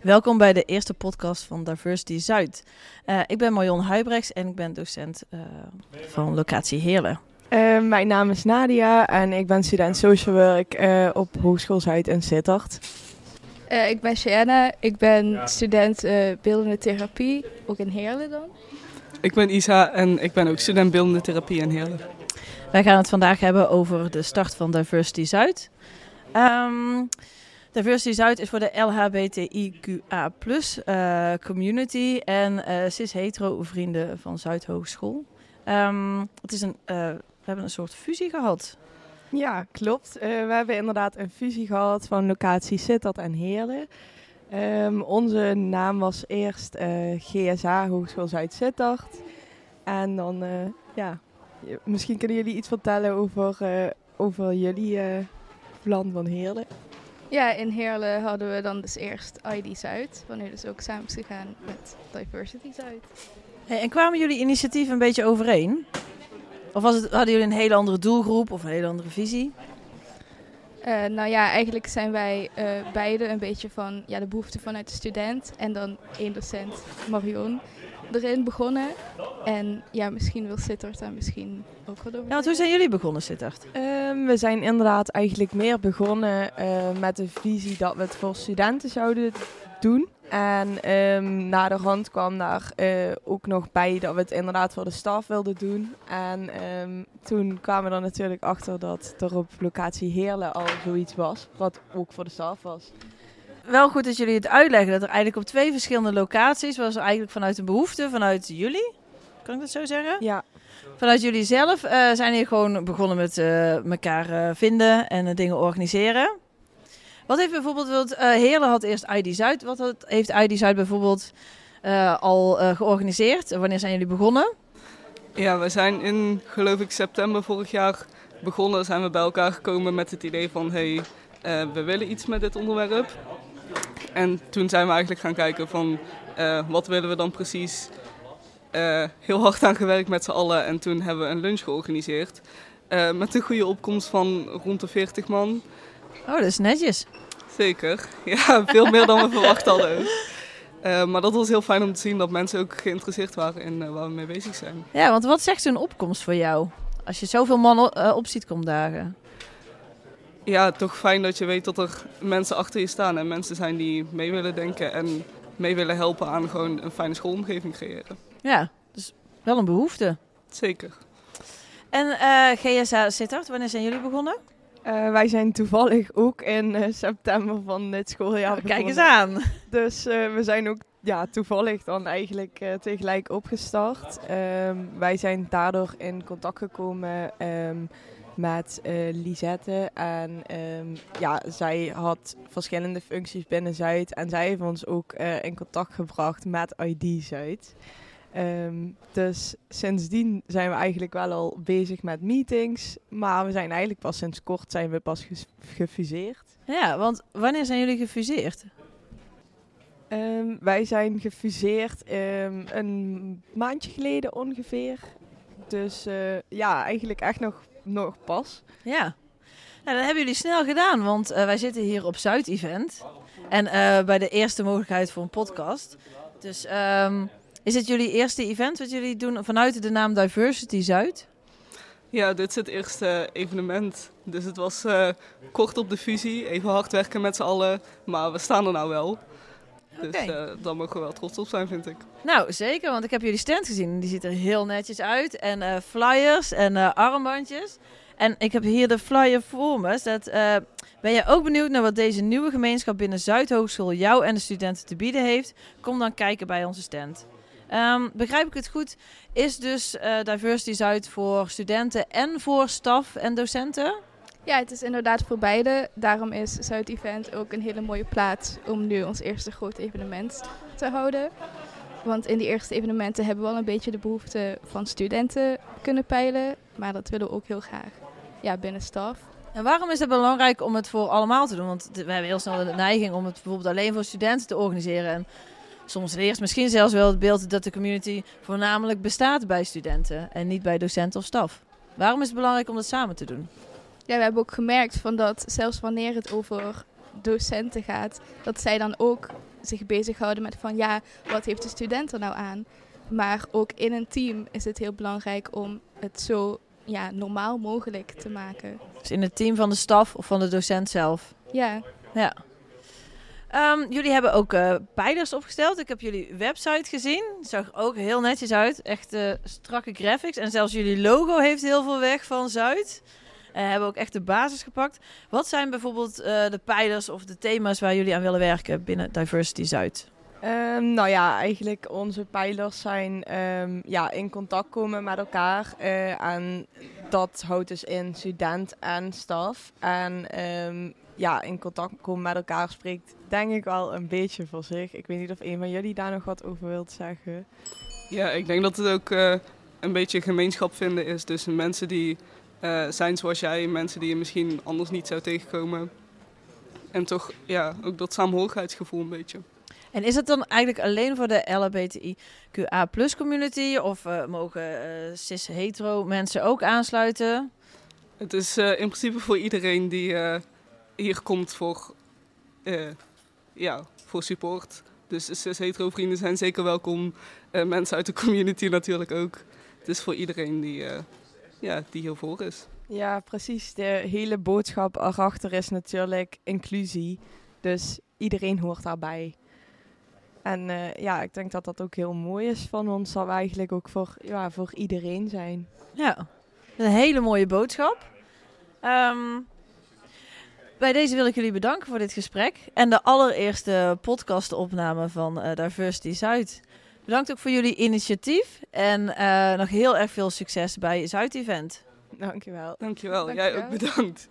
Welkom bij de eerste podcast van Diversity Zuid. Uh, ik ben Marion Huibrechts en ik ben docent uh, van locatie Heerlen. Uh, mijn naam is Nadia en ik ben student social work op Hogeschool Zuid in Sittard. ik ben Cheyenne, ik ben student beeldende therapie, ook in Heerlen dan. Ik ben Isa en ik ben ook student beeldende therapie in Heerlen. Wij gaan het vandaag hebben over de start van Diversity Zuid. Um, Diversity Zuid is voor de LHBTIQA uh, community en uh, cis-hetero vrienden van Zuid Hogeschool. Um, het is een, uh, we hebben een soort fusie gehad. Ja, klopt. we hebben inderdaad een fusie gehad van locatie Sittard en Heerlen. Um, onze naam was eerst GSA Hogeschool Zuid Sittard. En dan, ja, misschien kunnen jullie iets vertellen over, over jullie plan van Heerlen. Ja, in Heerlen hadden we dan dus eerst ID Zuid, wanneer dus ook samen is gegaan met Diversity Zuid. Hey, en kwamen jullie initiatieven een beetje overeen? Of was het, hadden jullie een hele andere doelgroep of een hele andere visie? Uh, nou ja, eigenlijk zijn wij uh, beide een beetje van ja, de behoefte vanuit de student en dan één docent, Marion, erin begonnen. En ja, misschien wil Sittard daar misschien ook wat over. Ja, want hoe zijn jullie begonnen, Sittard? Um, we zijn inderdaad eigenlijk meer begonnen uh, met de visie dat we het voor studenten zouden doen. En um, na de hand kwam daar uh, ook nog bij dat we het inderdaad voor de staf wilden doen. En um, toen kwamen we er natuurlijk achter dat er op locatie Heerlen al zoiets was, wat ook voor de staf was wel goed dat jullie het uitleggen. Dat er eigenlijk op twee verschillende locaties was er eigenlijk vanuit een behoefte, vanuit jullie. Kan ik dat zo zeggen? Ja. Vanuit jullie zelf uh, zijn hier gewoon begonnen met uh, elkaar uh, vinden en dingen organiseren. Wat heeft bijvoorbeeld, Heerlen had eerst ID Zuid. Wat had, heeft ID Zuid bijvoorbeeld al georganiseerd? Wanneer zijn jullie begonnen? Ja, we zijn in, geloof ik, september vorig jaar begonnen. Zijn we bij elkaar gekomen met het idee van, hey, we willen iets met dit onderwerp. En toen zijn we eigenlijk gaan kijken van uh, wat willen we dan precies. Uh, heel hard aan gewerkt met z'n allen en toen hebben we een lunch georganiseerd. Uh, met een goede opkomst van rond de 40 man. Oh, dat is netjes. Zeker. Ja, veel meer dan we verwacht hadden. maar dat was heel fijn om te zien dat mensen ook geïnteresseerd waren in waar we mee bezig zijn. Ja, want wat zegt zo'n opkomst voor jou? Als je zoveel mannen op ziet komen dagen ja, toch fijn dat je weet dat er mensen achter je staan en mensen zijn die mee willen denken en mee willen helpen aan gewoon een fijne schoolomgeving creëren. Ja, dus wel een behoefte. Zeker. En uh, GSA Sittard, wanneer zijn jullie begonnen? Uh, wij zijn toevallig ook in uh, september van dit schooljaar oh, Kijk eens aan. Dus we zijn ook ja, toevallig dan eigenlijk tegelijk opgestart. Ehm, wij zijn daardoor in contact gekomen um, met uh, Lisette. En um, ja, zij had verschillende functies binnen Zuid. En zij heeft ons ook uh, in contact gebracht met ID Zuid. Um, dus sindsdien zijn we eigenlijk wel al bezig met meetings. Maar we zijn eigenlijk pas sinds kort zijn we pas gefuseerd. Ja, want wanneer zijn jullie gefuseerd? Um, wij zijn gefuseerd een maandje geleden ongeveer. Dus uh, ja, eigenlijk echt nog nog pas. Ja. Nou, dat hebben jullie snel gedaan, want uh, wij zitten hier op Zuid-event. En uh, bij de eerste mogelijkheid voor een podcast. Dus um, is het jullie eerste event wat jullie doen vanuit de naam Diversity Zuid? Ja, dit is het eerste evenement. Dus het was uh, kort op de fusie, even hard werken met z'n allen. Maar we staan er nou wel. Dus uh, daar mogen we wel trots op zijn, vind ik. Nou, zeker, want ik heb jullie stand gezien. Die ziet er heel netjes uit. En uh, flyers en uh, armbandjes. En ik heb hier de flyer voor me. Dat, ben je ook benieuwd naar wat deze nieuwe gemeenschap binnen Zuidhogeschool jou en de studenten te bieden heeft? Kom dan kijken bij onze stand. Um, begrijp ik het goed? Is dus Diversity Zuid voor studenten en voor staf en docenten? Ja, het is inderdaad voor beide. Daarom is Zuid-Event ook een hele mooie plaats om nu ons eerste grote evenement te houden. Want in die eerste evenementen hebben we al een beetje de behoefte van studenten kunnen peilen. Maar dat willen we ook heel graag ja, binnen staf. En waarom is het belangrijk om het voor allemaal te doen? Want we hebben heel snel de neiging om het bijvoorbeeld alleen voor studenten te organiseren. En soms eerst misschien zelfs wel het beeld dat de community voornamelijk bestaat bij studenten en niet bij docenten of staf. Waarom is het belangrijk om dat samen te doen? Ja, we hebben ook gemerkt van dat zelfs wanneer het over docenten gaat, dat zij dan ook zich bezighouden met van ja, wat heeft de student er nou aan? Maar ook in een team is het heel belangrijk om het zo ja, normaal mogelijk te maken. Dus in het team van de staf of van de docent zelf? Ja. Ja. Ehm, jullie hebben ook uh, pijlers opgesteld. Ik heb jullie website gezien. Zag er ook heel netjes uit. Echt uh, strakke graphics. En zelfs jullie logo heeft heel veel weg van Zuid. En hebben ook echt de basis gepakt. Wat zijn bijvoorbeeld uh, de pijlers of de thema's waar jullie aan willen werken binnen Diversity Zuid? Um, nou ja, eigenlijk onze pijlers zijn um, ja, in contact komen met elkaar. Uh, en dat houdt dus in student en staf. En um, ja, in contact komen met elkaar spreekt denk ik wel een beetje voor zich. Ik weet niet of een van jullie daar nog wat over wilt zeggen. Ja, ik denk dat het ook uh, een beetje gemeenschap vinden is tussen mensen die uh, zijn zoals jij, mensen die je misschien anders niet zou tegenkomen. En toch ja, ook dat saamhorigheidsgevoel een beetje. En is het dan eigenlijk alleen voor de LHBTIQA plus community of uh, mogen uh, cis-hetero mensen ook aansluiten? Het is in principe voor iedereen die hier komt voor, ja, voor support. Dus cis-hetero vrienden zijn zeker welkom. mensen uit de community natuurlijk ook. Het is voor iedereen die, ja, die hiervoor is. Ja, precies. De hele boodschap erachter is natuurlijk inclusie. Dus iedereen hoort daarbij. En uh, ja, ik denk dat dat ook heel mooi is van ons. Dat we eigenlijk ook voor, ja, voor iedereen zijn. Ja, een hele mooie boodschap. Um, bij deze wil ik jullie bedanken voor dit gesprek. En de allereerste podcastopname van uh, Diversity Zuid. Bedankt ook voor jullie initiatief. En uh, nog heel erg veel succes bij Zuid Event. Dankjewel. Dankjewel. Dankjewel. Jij ook bedankt.